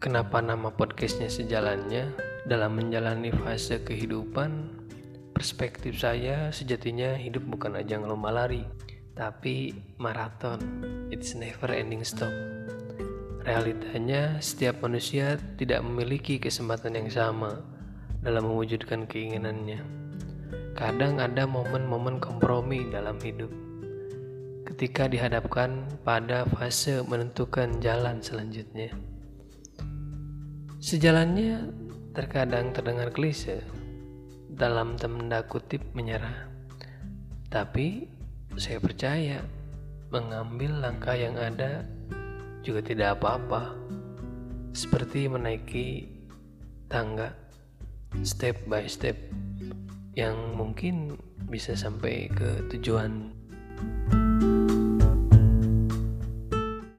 kenapa nama podcastnya sejalannya dalam menjalani fase kehidupan? Perspektif saya sejatinya hidup bukan ajang lomba lari tapi maraton. It's never ending stop. Realitanya setiap manusia tidak memiliki kesempatan yang sama dalam mewujudkan keinginannya. Kadang ada momen-momen kompromi dalam hidup. Ketika dihadapkan pada fase menentukan jalan selanjutnya. Sejalannya terkadang terdengar klise dalam tanda kutip menyerah. Tapi saya percaya mengambil langkah yang ada juga tidak apa-apa. Seperti menaiki tangga step by step yang mungkin bisa sampai ke tujuan